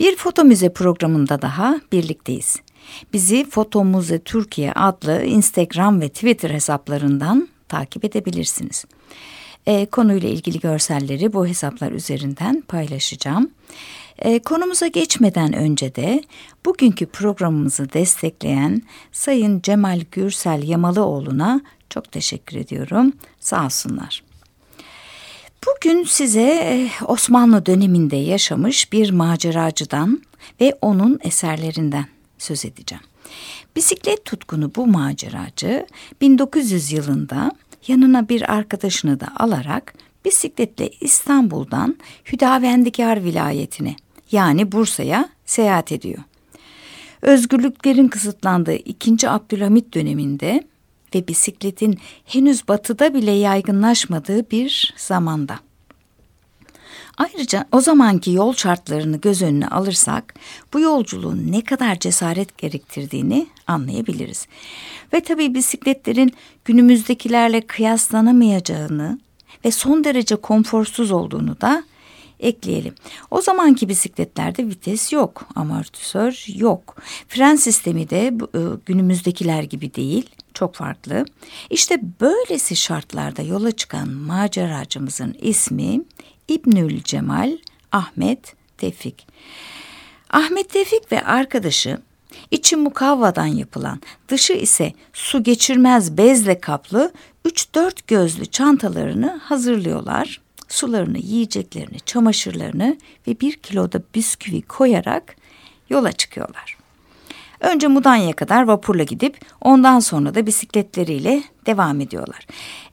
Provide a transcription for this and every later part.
Bir foto müze programında daha birlikteyiz. Bizi Foto Müze Türkiye adlı Instagram ve Twitter hesaplarından takip edebilirsiniz. E, konuyla ilgili görselleri bu hesaplar üzerinden paylaşacağım. E, konumuza geçmeden önce de bugünkü programımızı destekleyen Sayın Cemal Gürsel Yamalıoğlu'na çok teşekkür ediyorum. Sağ olsunlar. Bugün size eh, Osmanlı döneminde yaşamış bir maceracıdan ve onun eserlerinden söz edeceğim. Bisiklet tutkunu bu maceracı 1900 yılında yanına bir arkadaşını da alarak bisikletle İstanbul'dan Hüdavendigar vilayetine yani Bursa'ya seyahat ediyor. Özgürlüklerin kısıtlandığı 2. Abdülhamit döneminde ve bisikletin henüz batıda bile yaygınlaşmadığı bir zamanda. Ayrıca o zamanki yol şartlarını göz önüne alırsak bu yolculuğun ne kadar cesaret gerektirdiğini anlayabiliriz. Ve tabii bisikletlerin günümüzdekilerle kıyaslanamayacağını ve son derece konforsuz olduğunu da ekleyelim. O zamanki bisikletlerde vites yok, amortisör yok. Fren sistemi de e, günümüzdekiler gibi değil, çok farklı. İşte böylesi şartlarda yola çıkan maceracımızın ismi İbnül Cemal Ahmet Tevfik. Ahmet Tevfik ve arkadaşı içi mukavvadan yapılan, dışı ise su geçirmez bezle kaplı 3-4 gözlü çantalarını hazırlıyorlar. Sularını, yiyeceklerini, çamaşırlarını ve bir kiloda bisküvi koyarak yola çıkıyorlar. Önce Mudanya kadar vapurla gidip ondan sonra da bisikletleriyle devam ediyorlar.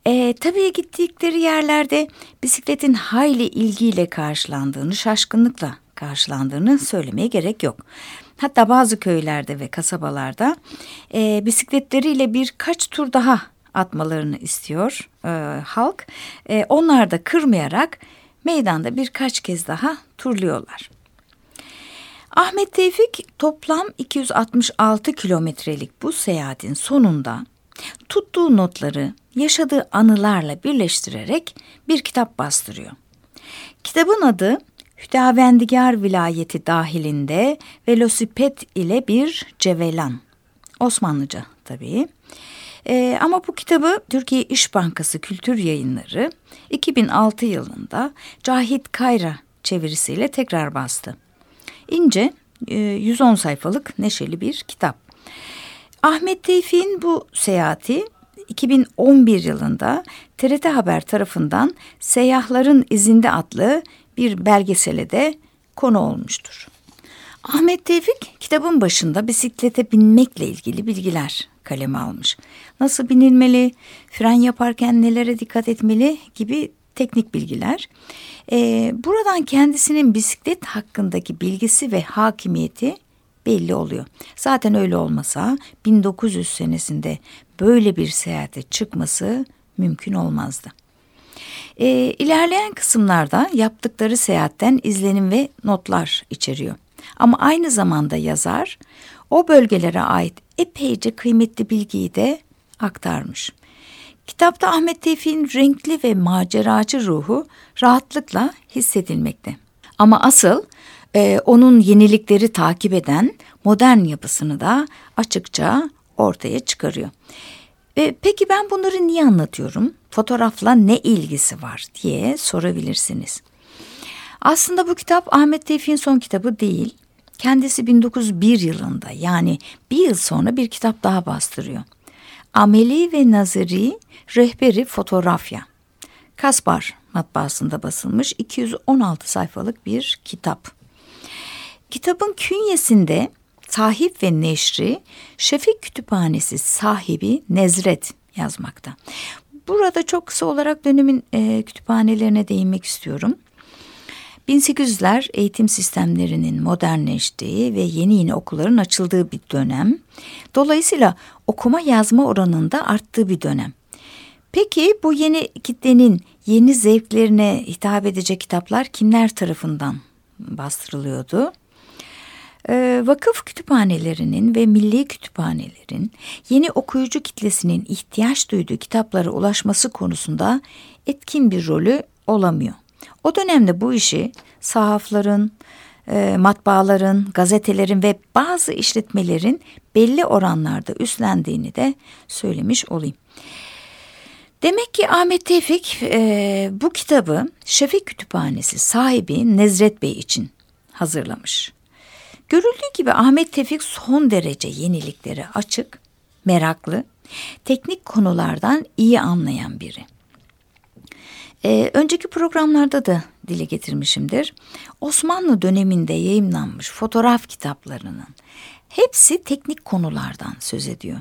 E, tabii gittikleri yerlerde bisikletin hayli ilgiyle karşılandığını, şaşkınlıkla karşılandığını söylemeye gerek yok. Hatta bazı köylerde ve kasabalarda e, bisikletleriyle birkaç tur daha atmalarını istiyor e, halk. E, onlar da kırmayarak meydanda birkaç kez daha turluyorlar. Ahmet Tevfik toplam 266 kilometrelik bu seyahatin sonunda tuttuğu notları yaşadığı anılarla birleştirerek bir kitap bastırıyor. Kitabın adı Hüdavendigar vilayeti dahilinde velosiped ile bir cevelan. Osmanlıca tabii. Ee, ama bu kitabı Türkiye İş Bankası Kültür Yayınları 2006 yılında Cahit Kayra çevirisiyle tekrar bastı. İnce 110 e, sayfalık neşeli bir kitap. Ahmet Tevfik'in bu seyahati 2011 yılında TRT Haber tarafından Seyyahların İzinde adlı bir belgesele de konu olmuştur. Ahmet Tevfik kitabın başında bisiklete binmekle ilgili bilgiler kaleme almış. Nasıl binilmeli, fren yaparken nelere dikkat etmeli gibi teknik bilgiler. Ee, buradan kendisinin bisiklet hakkındaki bilgisi ve hakimiyeti belli oluyor. Zaten öyle olmasa 1900 senesinde böyle bir seyahate çıkması mümkün olmazdı. E, ilerleyen kısımlarda yaptıkları seyahatten izlenim ve notlar içeriyor. Ama aynı zamanda yazar o bölgelere ait epeyce kıymetli bilgiyi de aktarmış. Kitapta Ahmet Tevfik'in renkli ve maceracı ruhu rahatlıkla hissedilmekte. Ama asıl e, onun yenilikleri takip eden modern yapısını da açıkça ortaya çıkarıyor. E, peki ben bunları niye anlatıyorum? Fotoğrafla ne ilgisi var diye sorabilirsiniz. Aslında bu kitap Ahmet Tevfik'in son kitabı değil. Kendisi 1901 yılında yani bir yıl sonra bir kitap daha bastırıyor. Ameli ve Naziri Rehberi Fotoğrafya. Kaspar matbaasında basılmış 216 sayfalık bir kitap. Kitabın künyesinde sahip ve neşri Şefik Kütüphanesi sahibi Nezret yazmakta. Burada çok kısa olarak dönemin e, kütüphanelerine değinmek istiyorum. 1800'ler eğitim sistemlerinin modernleştiği ve yeni yeni okulların açıldığı bir dönem. Dolayısıyla okuma yazma oranında arttığı bir dönem. Peki bu yeni kitlenin yeni zevklerine hitap edecek kitaplar kimler tarafından bastırılıyordu? Ee, vakıf kütüphanelerinin ve milli kütüphanelerin yeni okuyucu kitlesinin ihtiyaç duyduğu kitaplara ulaşması konusunda etkin bir rolü olamıyor. O dönemde bu işi sahafların, e, matbaaların, gazetelerin ve bazı işletmelerin belli oranlarda üstlendiğini de söylemiş olayım. Demek ki Ahmet Tevfik e, bu kitabı Şefik Kütüphanesi sahibi Nezret Bey için hazırlamış. Görüldüğü gibi Ahmet Tevfik son derece yeniliklere açık, meraklı, teknik konulardan iyi anlayan biri. Ee, önceki programlarda da dile getirmişimdir. Osmanlı döneminde yayımlanmış fotoğraf kitaplarının hepsi teknik konulardan söz ediyor.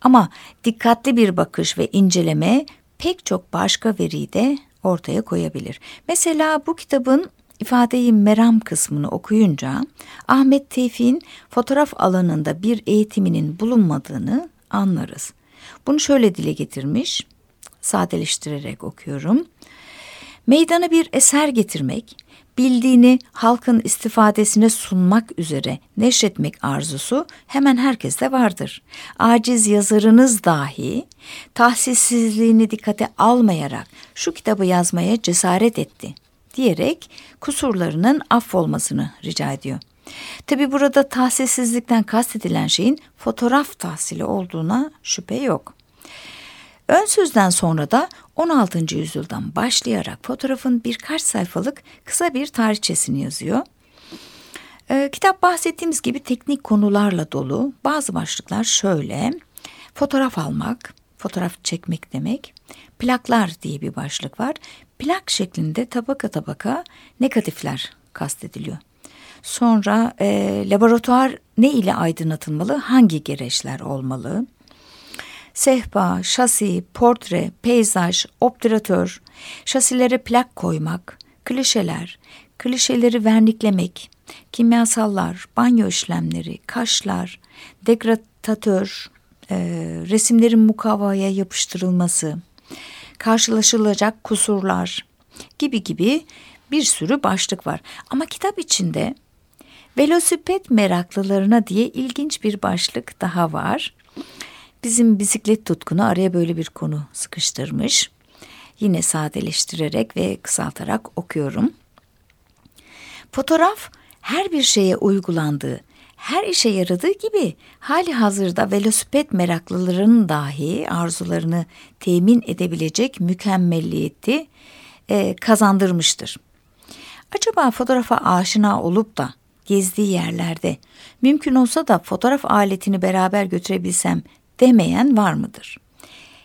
Ama dikkatli bir bakış ve inceleme pek çok başka veriyi de ortaya koyabilir. Mesela bu kitabın ifadeyi meram kısmını okuyunca Ahmet Tevfik'in fotoğraf alanında bir eğitiminin bulunmadığını anlarız. Bunu şöyle dile getirmiş, sadeleştirerek okuyorum. Meydana bir eser getirmek, bildiğini halkın istifadesine sunmak üzere neşretmek arzusu hemen herkeste vardır. Aciz yazarınız dahi tahsissizliğini dikkate almayarak şu kitabı yazmaya cesaret etti diyerek kusurlarının affolmasını rica ediyor. Tabi burada tahsissizlikten kastedilen şeyin fotoğraf tahsili olduğuna şüphe yok. Ön sözden sonra da 16. yüzyıldan başlayarak fotoğrafın birkaç sayfalık kısa bir tarihçesini yazıyor. Ee, kitap bahsettiğimiz gibi teknik konularla dolu. Bazı başlıklar şöyle. Fotoğraf almak, fotoğraf çekmek demek. Plaklar diye bir başlık var. Plak şeklinde tabaka tabaka negatifler kastediliyor. Sonra e, laboratuvar ne ile aydınlatılmalı, hangi gereçler olmalı? Sehpa, şasi, portre, peyzaj, obturatör, şasilere plak koymak, klişeler, klişeleri verniklemek, kimyasallar, banyo işlemleri, kaşlar, degradatör, e, resimlerin mukavvaya yapıştırılması, karşılaşılacak kusurlar. Gibi gibi bir sürü başlık var. Ama kitap içinde velosiped meraklılarına diye ilginç bir başlık daha var. Bizim bisiklet tutkunu araya böyle bir konu sıkıştırmış. Yine sadeleştirerek ve kısaltarak okuyorum. Fotoğraf her bir şeye uygulandığı, her işe yaradığı gibi hali hazırda velosiped meraklılarının dahi arzularını temin edebilecek mükemmelliyeti e, kazandırmıştır. Acaba fotoğrafa aşina olup da gezdiği yerlerde mümkün olsa da fotoğraf aletini beraber götürebilsem demeyen var mıdır?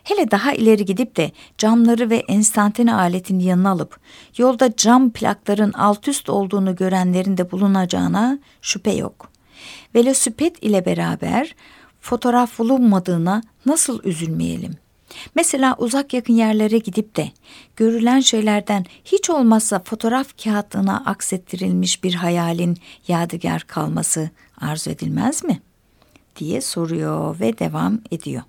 Hele daha ileri gidip de camları ve enstantane aletin yanına alıp yolda cam plakların alt üst olduğunu görenlerin de bulunacağına şüphe yok. Velosiped ile beraber fotoğraf bulunmadığına nasıl üzülmeyelim? Mesela uzak yakın yerlere gidip de görülen şeylerden hiç olmazsa fotoğraf kağıtına aksettirilmiş bir hayalin yadigar kalması arzu edilmez mi?'' Diye soruyor ve devam ediyor.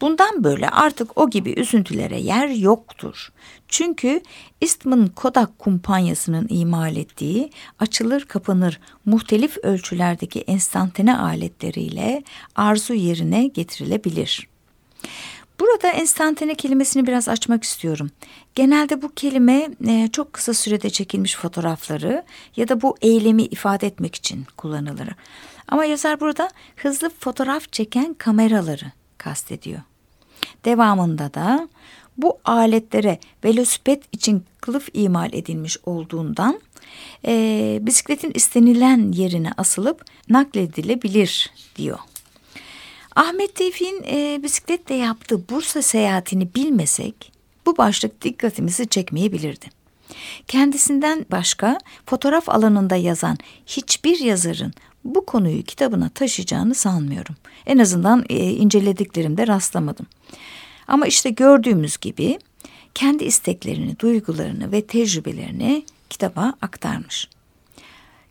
Bundan böyle artık o gibi üzüntülere yer yoktur. Çünkü Eastman Kodak kumpanyasının imal ettiği açılır kapanır muhtelif ölçülerdeki enstantane aletleriyle arzu yerine getirilebilir. Burada enstantane kelimesini biraz açmak istiyorum. Genelde bu kelime e, çok kısa sürede çekilmiş fotoğrafları ya da bu eylemi ifade etmek için kullanılır. Ama yazar burada hızlı fotoğraf çeken kameraları kastediyor. Devamında da bu aletlere velosiped için kılıf imal edilmiş olduğundan e, bisikletin istenilen yerine asılıp nakledilebilir diyor. Ahmet Tevfik'in e, bisikletle yaptığı Bursa seyahatini bilmesek bu başlık dikkatimizi çekmeyebilirdi. Kendisinden başka fotoğraf alanında yazan hiçbir yazarın bu konuyu kitabına taşıyacağını sanmıyorum. En azından e, incelediklerimde rastlamadım. Ama işte gördüğümüz gibi kendi isteklerini, duygularını ve tecrübelerini kitaba aktarmış.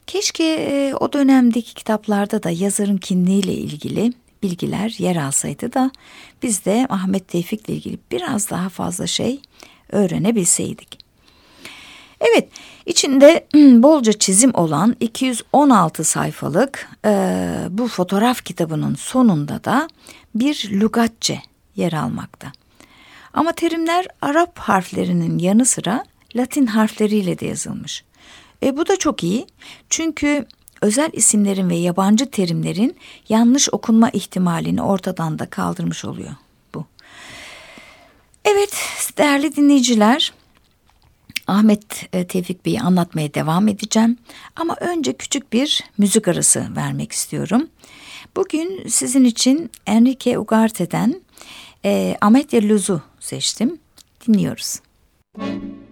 Keşke e, o dönemdeki kitaplarda da yazarın kimliğiyle ilgili bilgiler yer alsaydı da biz de Ahmet Tevfik'le ilgili biraz daha fazla şey öğrenebilseydik. Evet, içinde bolca çizim olan 216 sayfalık e, bu fotoğraf kitabının sonunda da bir lügatçe yer almakta. Ama terimler Arap harflerinin yanı sıra Latin harfleriyle de yazılmış. E, bu da çok iyi çünkü özel isimlerin ve yabancı terimlerin yanlış okunma ihtimalini ortadan da kaldırmış oluyor bu. Evet değerli dinleyiciler Ahmet e, Tevfik Bey'i anlatmaya devam edeceğim. Ama önce küçük bir müzik arası vermek istiyorum. Bugün sizin için Enrique Ugarte'den e, Ametya Luz'u seçtim. Dinliyoruz. Müzik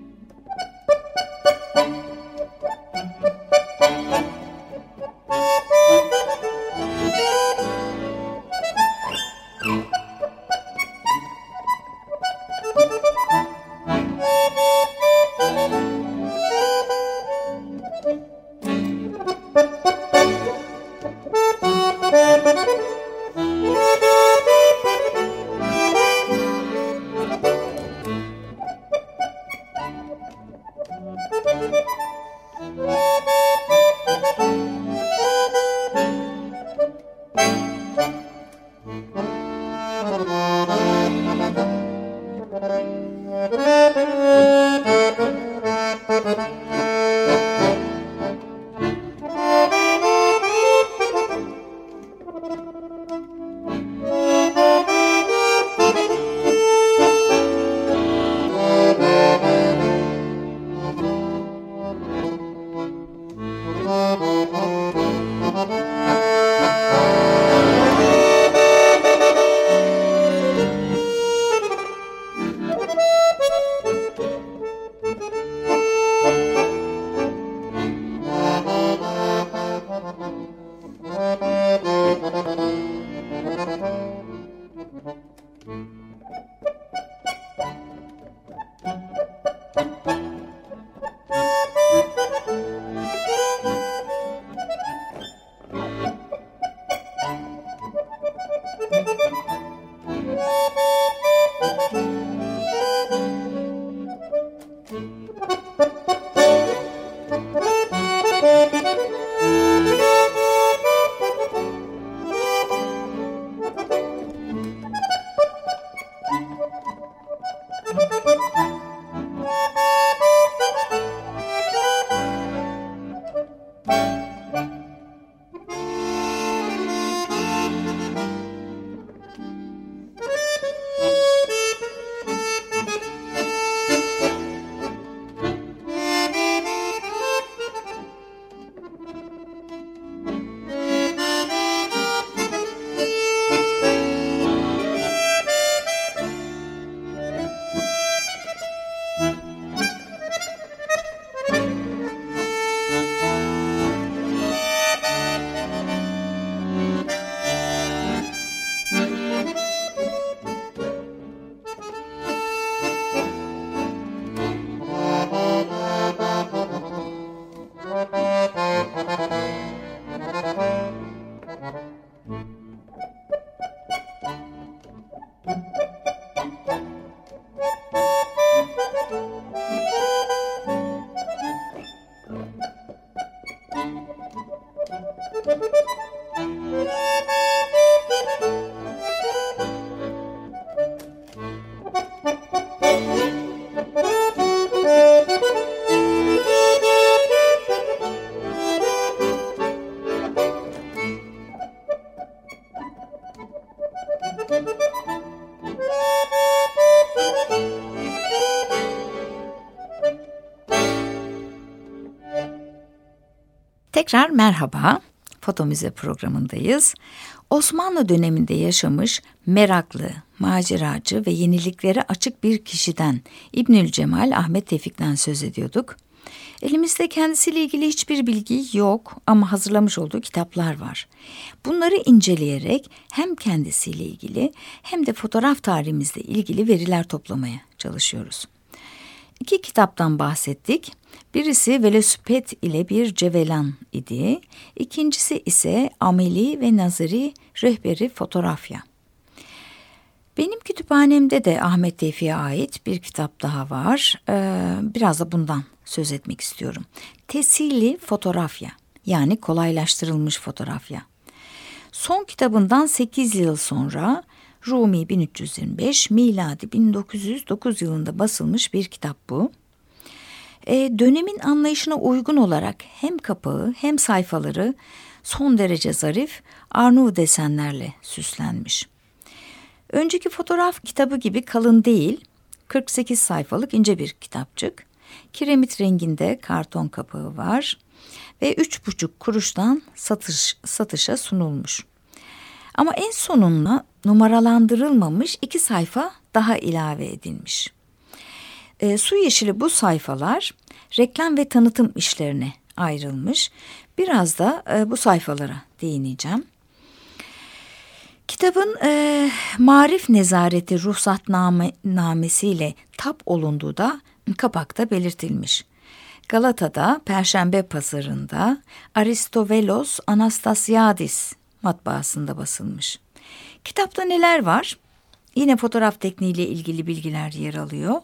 Música Tekrar merhaba. Foto Müze programındayız. Osmanlı döneminde yaşamış meraklı, maceracı ve yeniliklere açık bir kişiden İbnül Cemal Ahmet Tevfik'ten söz ediyorduk. Elimizde kendisiyle ilgili hiçbir bilgi yok ama hazırlamış olduğu kitaplar var. Bunları inceleyerek hem kendisiyle ilgili hem de fotoğraf tarihimizle ilgili veriler toplamaya çalışıyoruz. İki kitaptan bahsettik. Birisi Velosiped ile bir cevelan idi. İkincisi ise Ameli ve Nazari rehberi fotoğrafya. Benim kütüphanemde de Ahmet Tevfik'e ait bir kitap daha var. Ee, biraz da bundan söz etmek istiyorum. Tesili fotoğrafya yani kolaylaştırılmış fotoğrafya. Son kitabından 8 yıl sonra Rumi 1325, miladi 1909 yılında basılmış bir kitap bu. E, dönemin anlayışına uygun olarak hem kapağı hem sayfaları son derece zarif Arnavut desenlerle süslenmiş. Önceki fotoğraf kitabı gibi kalın değil, 48 sayfalık ince bir kitapçık. Kiremit renginde karton kapağı var ve üç buçuk kuruştan satış, satışa sunulmuş. Ama en sonunda numaralandırılmamış iki sayfa daha ilave edilmiş. E, su yeşili bu sayfalar reklam ve tanıtım işlerine ayrılmış. Biraz da e, bu sayfalara değineceğim. Kitabın e, marif nezareti ruhsatnamesiyle tap olunduğu da kapakta belirtilmiş. Galata'da Perşembe Pazarı'nda Aristovelos Anastasiadis matbaasında basılmış. Kitapta neler var? Yine fotoğraf tekniğiyle ilgili bilgiler yer alıyor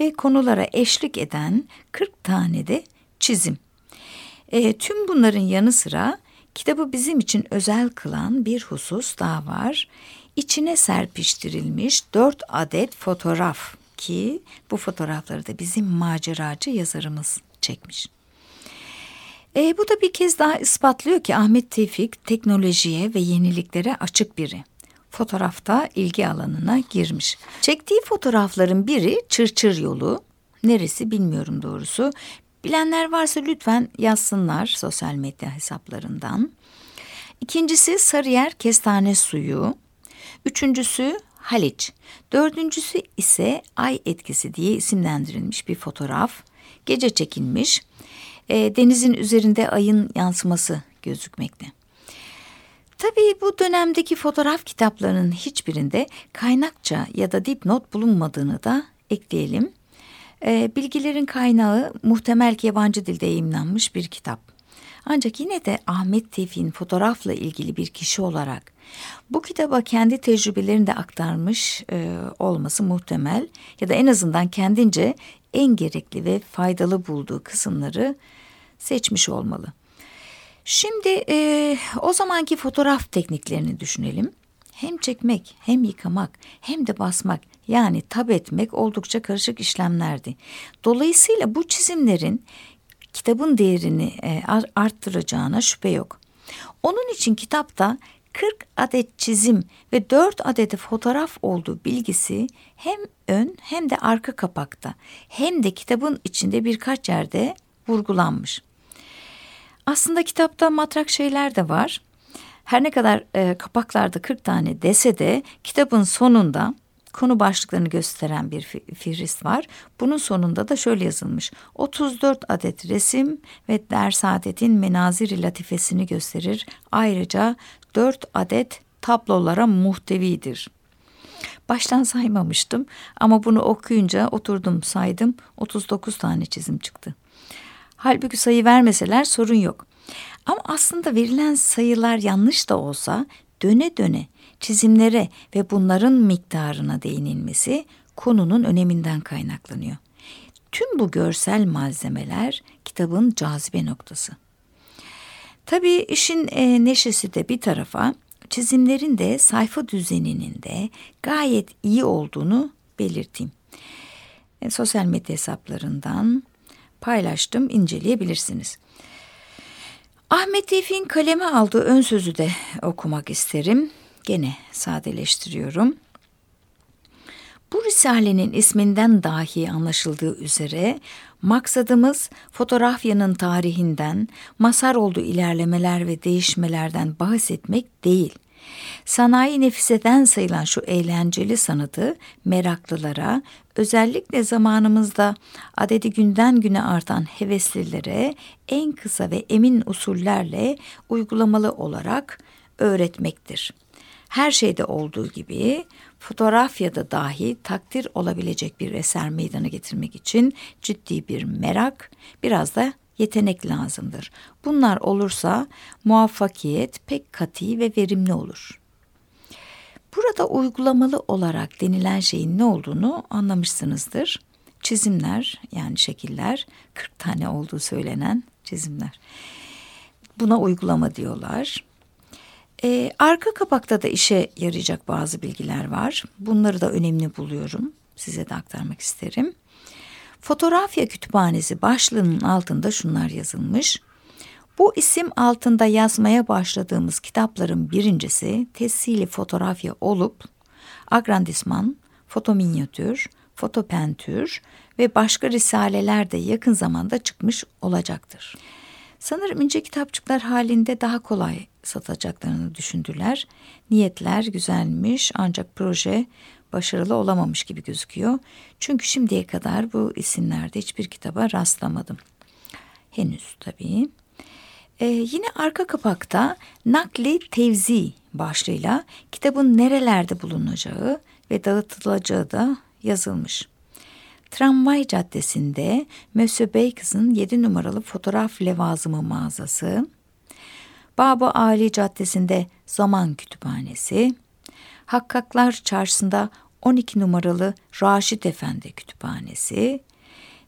ve konulara eşlik eden 40 tane de çizim. E, tüm bunların yanı sıra kitabı bizim için özel kılan bir husus daha var. İçine serpiştirilmiş dört adet fotoğraf ki bu fotoğrafları da bizim maceracı yazarımız çekmiş. E, bu da bir kez daha ispatlıyor ki Ahmet Tevfik teknolojiye ve yeniliklere açık biri. Fotoğrafta ilgi alanına girmiş. Çektiği fotoğrafların biri Çırçır Yolu. Neresi bilmiyorum doğrusu. Bilenler varsa lütfen yazsınlar sosyal medya hesaplarından. İkincisi Sarıyer Kestane Suyu. Üçüncüsü Haliç. Dördüncüsü ise Ay Etkisi diye isimlendirilmiş bir fotoğraf. Gece çekilmiş. E, denizin üzerinde ayın yansıması gözükmekte. Tabii bu dönemdeki fotoğraf kitaplarının hiçbirinde kaynakça ya da dipnot bulunmadığını da ekleyelim. E, bilgilerin kaynağı muhtemel ki yabancı dilde yayımlanmış bir kitap. Ancak yine de Ahmet Tevfik'in fotoğrafla ilgili bir kişi olarak bu kitaba kendi tecrübelerini de aktarmış e, olması muhtemel ya da en azından kendince en gerekli ve faydalı bulduğu kısımları seçmiş olmalı. Şimdi e, o zamanki fotoğraf tekniklerini düşünelim. Hem çekmek, hem yıkamak, hem de basmak yani tab etmek oldukça karışık işlemlerdi. Dolayısıyla bu çizimlerin kitabın değerini e, arttıracağına şüphe yok. Onun için kitapta 40 adet çizim ve 4 adet fotoğraf olduğu bilgisi hem ön hem de arka kapakta hem de kitabın içinde birkaç yerde vurgulanmış. Aslında kitapta matrak şeyler de var. Her ne kadar e, kapaklarda 40 tane dese de kitabın sonunda konu başlıklarını gösteren bir fihrist var. Bunun sonunda da şöyle yazılmış. 34 adet resim ve Dersaadetin menazir latifesini gösterir. Ayrıca 4 adet tablolara muhtevidir. Baştan saymamıştım ama bunu okuyunca oturdum saydım 39 tane çizim çıktı. Halbuki sayı vermeseler sorun yok. Ama aslında verilen sayılar yanlış da olsa döne döne çizimlere ve bunların miktarına değinilmesi konunun öneminden kaynaklanıyor. Tüm bu görsel malzemeler kitabın cazibe noktası. Tabii işin e, neşesi de bir tarafa, çizimlerin de sayfa düzeninin de gayet iyi olduğunu belirteyim. E, sosyal medya hesaplarından paylaştım, inceleyebilirsiniz. Ahmet Tevfik'in kaleme aldığı ön sözü de okumak isterim. Gene sadeleştiriyorum. Bu risalenin isminden dahi anlaşıldığı üzere maksadımız fotoğrafyanın tarihinden, masar olduğu ilerlemeler ve değişmelerden bahsetmek değil. Sanayi nefiseden sayılan şu eğlenceli sanatı meraklılara, özellikle zamanımızda adedi günden güne artan heveslilere en kısa ve emin usullerle uygulamalı olarak öğretmektir. Her şeyde olduğu gibi fotoğrafyada dahi takdir olabilecek bir eser meydana getirmek için ciddi bir merak, biraz da yetenek lazımdır. Bunlar olursa muvaffakiyet pek katı ve verimli olur. Burada uygulamalı olarak denilen şeyin ne olduğunu anlamışsınızdır. Çizimler yani şekiller 40 tane olduğu söylenen çizimler. Buna uygulama diyorlar. Ee, arka kapakta da işe yarayacak bazı bilgiler var. Bunları da önemli buluyorum. Size de aktarmak isterim. Fotoğrafya Kütüphanesi başlığının altında şunlar yazılmış. Bu isim altında yazmaya başladığımız kitapların birincisi tesili fotoğrafya olup agrandisman, fotominyatür, fotopentür ve başka risaleler de yakın zamanda çıkmış olacaktır. Sanırım ince kitapçıklar halinde daha kolay satacaklarını düşündüler. Niyetler güzelmiş ancak proje başarılı olamamış gibi gözüküyor. Çünkü şimdiye kadar bu isimlerde hiçbir kitaba rastlamadım. Henüz tabii. Ee, yine arka kapakta nakli tevzi başlığıyla kitabın nerelerde bulunacağı ve dağıtılacağı da yazılmış. Tramvay Caddesi'nde Monsieur Bakes'ın 7 numaralı fotoğraf levazımı mağazası, Baba Ali Caddesi'nde Zaman Kütüphanesi, Hakkaklar Çarşısı'nda 12 numaralı Raşit Efendi Kütüphanesi,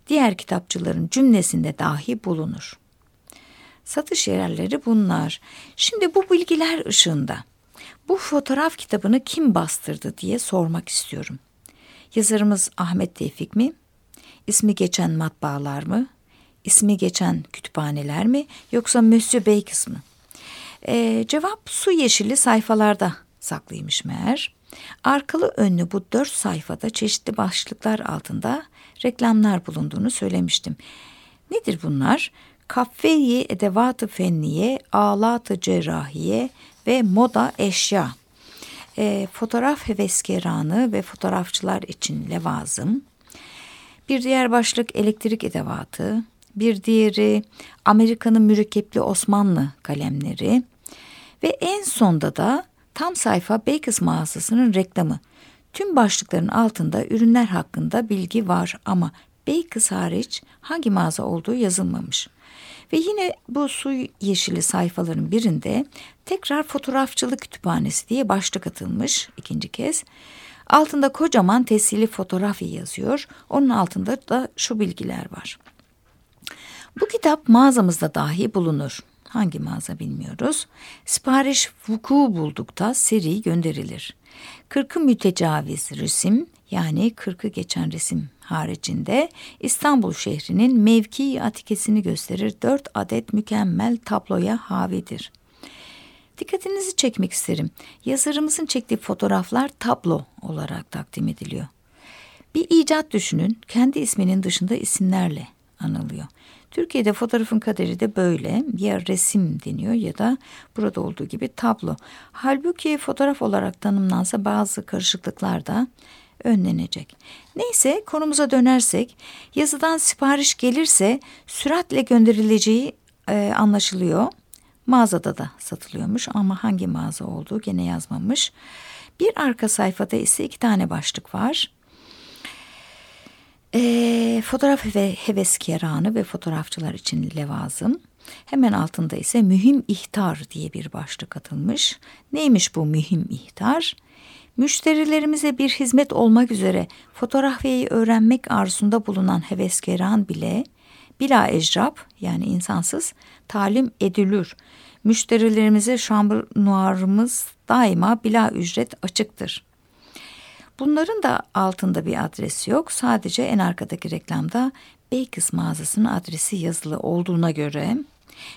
diğer kitapçıların cümlesinde dahi bulunur. Satış yerleri bunlar. Şimdi bu bilgiler ışığında bu fotoğraf kitabını kim bastırdı diye sormak istiyorum. Yazarımız Ahmet Tevfik mi? İsmi geçen matbaalar mı? İsmi geçen kütüphaneler mi? Yoksa Monsieur Bakes mı? Ee, cevap su yeşili sayfalarda saklıymış meğer. Arkalı önlü bu dört sayfada çeşitli başlıklar altında reklamlar bulunduğunu söylemiştim. Nedir bunlar? Kafeyi edevatı fenniye, ağlatı cerrahiye ve moda eşya. E, fotoğraf heveskeranı ve fotoğrafçılar için levazım. Bir diğer başlık elektrik edevatı. Bir diğeri Amerika'nın mürekkepli Osmanlı kalemleri. Ve en sonda da tam sayfa Bakers mağazasının reklamı. Tüm başlıkların altında ürünler hakkında bilgi var ama Bakers hariç hangi mağaza olduğu yazılmamış. Ve yine bu su yeşili sayfaların birinde tekrar fotoğrafçılık kütüphanesi diye başlık atılmış ikinci kez. Altında kocaman tesili fotoğrafı yazıyor. Onun altında da şu bilgiler var. Bu kitap mağazamızda dahi bulunur. Hangi mağaza bilmiyoruz. Sipariş vuku buldukta seri gönderilir. Kırkı mütecaviz resim yani kırkı geçen resim haricinde İstanbul şehrinin mevki atikesini gösterir dört adet mükemmel tabloya havidir. Dikkatinizi çekmek isterim. Yazarımızın çektiği fotoğraflar tablo olarak takdim ediliyor. Bir icat düşünün, kendi isminin dışında isimlerle anılıyor. Türkiye'de fotoğrafın kaderi de böyle. Ya resim deniyor ya da burada olduğu gibi tablo. Halbuki fotoğraf olarak tanımlansa bazı karışıklıklar da önlenecek. Neyse konumuza dönersek yazıdan sipariş gelirse süratle gönderileceği e, anlaşılıyor. Mağazada da satılıyormuş ama hangi mağaza olduğu gene yazmamış. Bir arka sayfada ise iki tane başlık var. E, fotoğraf ve heveskeranı ve fotoğrafçılar için levazım. Hemen altında ise mühim ihtar diye bir başlık atılmış. Neymiş bu mühim ihtar? Müşterilerimize bir hizmet olmak üzere fotoğrafyayı öğrenmek arzusunda bulunan heveskeran bile bila ecrab yani insansız talim edilür. Müşterilerimize şambur daima bila ücret açıktır. Bunların da altında bir adresi yok. Sadece en arkadaki reklamda Bakers mağazasının adresi yazılı olduğuna göre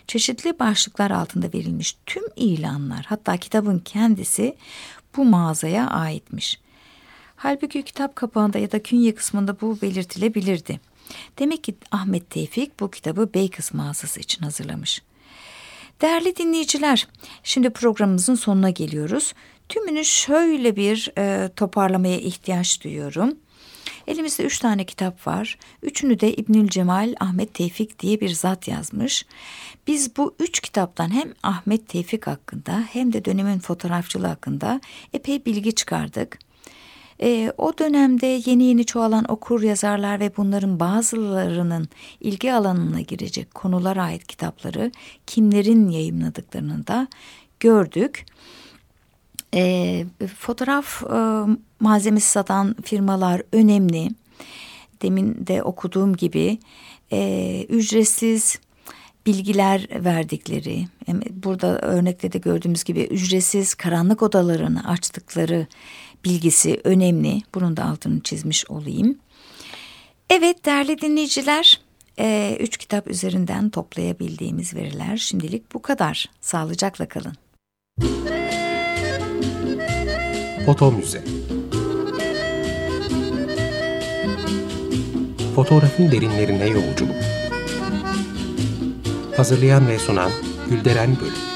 çeşitli başlıklar altında verilmiş tüm ilanlar hatta kitabın kendisi bu mağazaya aitmiş. Halbuki kitap kapağında ya da künye kısmında bu belirtilebilirdi. Demek ki Ahmet Tevfik bu kitabı Bakers mağazası için hazırlamış. Değerli dinleyiciler, şimdi programımızın sonuna geliyoruz. Tümünü şöyle bir e, toparlamaya ihtiyaç duyuyorum. Elimizde üç tane kitap var. Üçünü de İbnül Cemal Ahmet Tevfik diye bir zat yazmış. Biz bu üç kitaptan hem Ahmet Tevfik hakkında hem de dönemin fotoğrafçılığı hakkında epey bilgi çıkardık. E, o dönemde yeni yeni çoğalan okur yazarlar ve bunların bazılarının ilgi alanına girecek konulara ait kitapları kimlerin yayımladıklarını da gördük. E, fotoğraf e, malzemesi satan firmalar önemli. Demin de okuduğum gibi e, ücretsiz bilgiler verdikleri, burada örnekte de gördüğümüz gibi ücretsiz karanlık odalarını açtıkları bilgisi önemli. Bunun da altını çizmiş olayım. Evet değerli dinleyiciler, e, üç kitap üzerinden toplayabildiğimiz veriler şimdilik bu kadar. Sağlıcakla kalın. Foto Müze. Fotoğrafın derinlerine yolculuk. Hazırlayan ve sunan Gülderen Bölüm